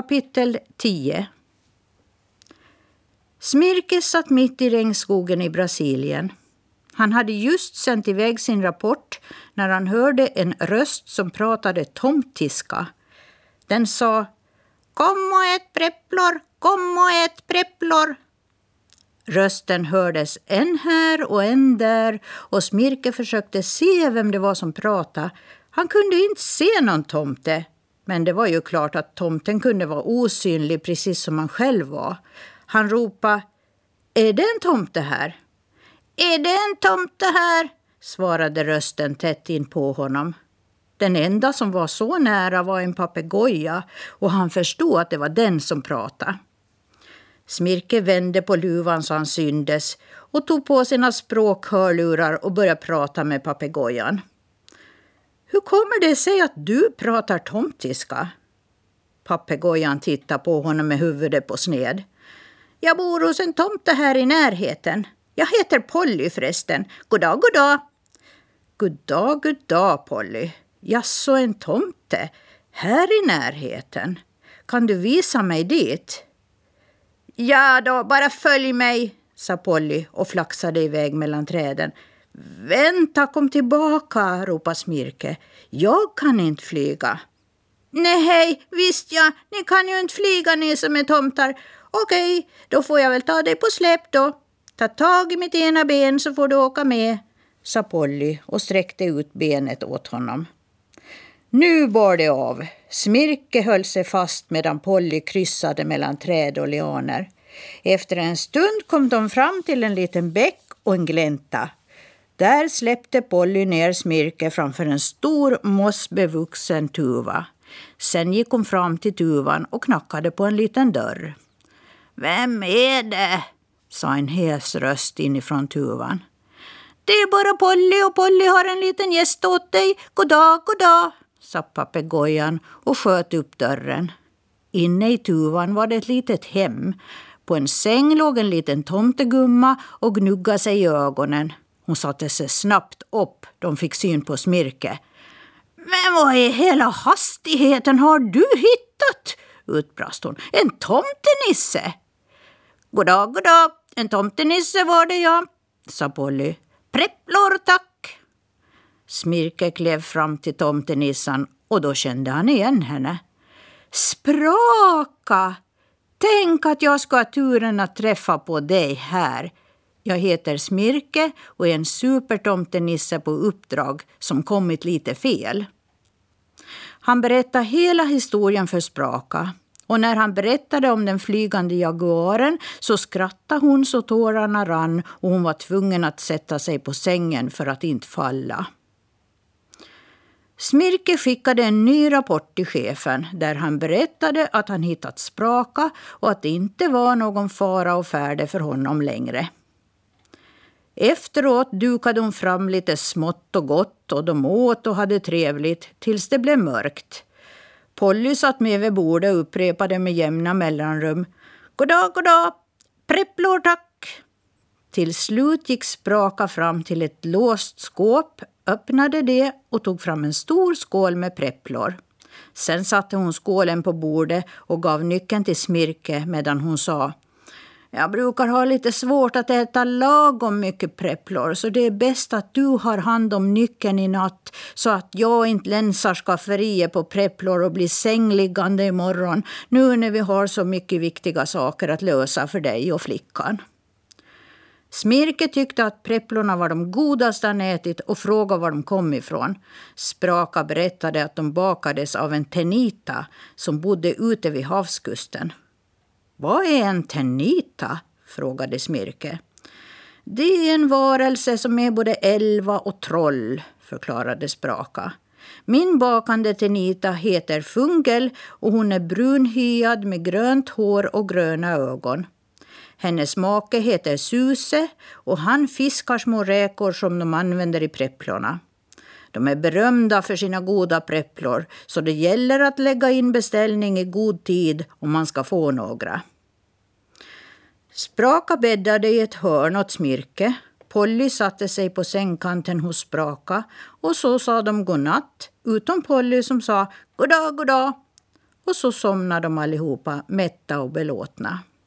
Kapitel 10 Smirke satt mitt i regnskogen i Brasilien. Han hade just sänt iväg sin rapport när han hörde en röst som pratade tomtiska. Den sa Kom och ät prepplor, kom och ät prepplor. Rösten hördes en här och en där och Smirke försökte se vem det var som pratade. Han kunde inte se någon tomte, men det var ju klart att tomten kunde vara osynlig precis som han själv var. Han ropade Är det en tomte här? Är det en tomte här? svarade rösten tätt in på honom. Den enda som var så nära var en papegoja och han förstod att det var den som pratade. Smirke vände på luvan så han syndes och tog på sina språkhörlurar och började prata med papegojan. Hur kommer det sig att du pratar tomtiska? Papegojan tittade på honom med huvudet på sned. Jag bor hos en tomte här i närheten. Jag heter Polly förresten. Goddag, goddag. Goddag, goddag Polly. Jaså, en tomte? Här i närheten? Kan du visa mig dit? Ja då, bara följ mig, sa Polly och flaxade iväg mellan träden. Vänta, kom tillbaka, ropade Smirke. Jag kan inte flyga. Nej, hej, visst ja, ni kan ju inte flyga ni som är tomtar. Okej, då får jag väl ta dig på släp då. Ta tag i mitt ena ben så får du åka med, sa Polly och sträckte ut benet åt honom. Nu bar det av. Smirke höll sig fast medan Polly kryssade mellan träd och lianer. Efter en stund kom de fram till en liten bäck och en glänta. Där släppte Polly ner Smirke framför en stor mossbevuxen tuva. Sen gick hon fram till tuvan och knackade på en liten dörr. Vem är det? sa en hes röst inifrån tuvan. Det är bara Polly och Polly har en liten gäst åt dig. God dag, god dag, sa papegojan och sköt upp dörren. Inne i tuvan var det ett litet hem. På en säng låg en liten tomtegumma och gnuggade sig i ögonen. Hon satte sig snabbt upp. De fick syn på Smirke. Men vad i hela hastigheten har du hittat? utbrast hon. En tomtenisse? Goddag, goddag. En tomtenisse var det, ja, sa Polly. Prepplor, tack. Smirke klev fram till tomtenissan och då kände han igen henne. Spraka! Tänk att jag ska ha turen att träffa på dig här. Jag heter Smirke och är en supertomtenisse på uppdrag som kommit lite fel. Han berättade hela historien för Spraka och när han berättade om den flygande jaguaren så skrattade hon så tårarna rann och hon var tvungen att sätta sig på sängen för att inte falla. Smirke skickade en ny rapport till chefen där han berättade att han hittat Spraka och att det inte var någon fara och färde för honom längre. Efteråt dukade hon fram lite smått och gott och de åt och hade trevligt tills det blev mörkt. Polly satt med vid bordet och upprepade med jämna mellanrum. Goddag, goddag! Prepplor, tack! Till slut gick Spraka fram till ett låst skåp, öppnade det och tog fram en stor skål med prepplor. Sen satte hon skålen på bordet och gav nyckeln till Smirke medan hon sa jag brukar ha lite svårt att äta lagom mycket prepplor så det är bäst att du har hand om nyckeln i natt så att jag inte länsar skafferiet på prepplor och blir sängliggande imorgon nu när vi har så mycket viktiga saker att lösa för dig och flickan. Smirke tyckte att prepplorna var de godaste han ätit och frågade var de kom ifrån. Spraka berättade att de bakades av en tenita som bodde ute vid havskusten. Vad är en ternita? frågade Smirke. Det är en varelse som är både elva och troll, förklarade Spraka. Min bakande tenita heter Fungel och hon är brunhyad med grönt hår och gröna ögon. Hennes make heter Suse och han fiskar små räkor som de använder i prepplorna. De är berömda för sina goda prepplor så det gäller att lägga in beställning i god tid om man ska få några. Spraka bäddade i ett hörn åt Smirke. Polly satte sig på sängkanten hos Spraka och så sa de godnatt, utom Polly som sa goddag, goddag. och så somnade de allihopa mätta och belåtna.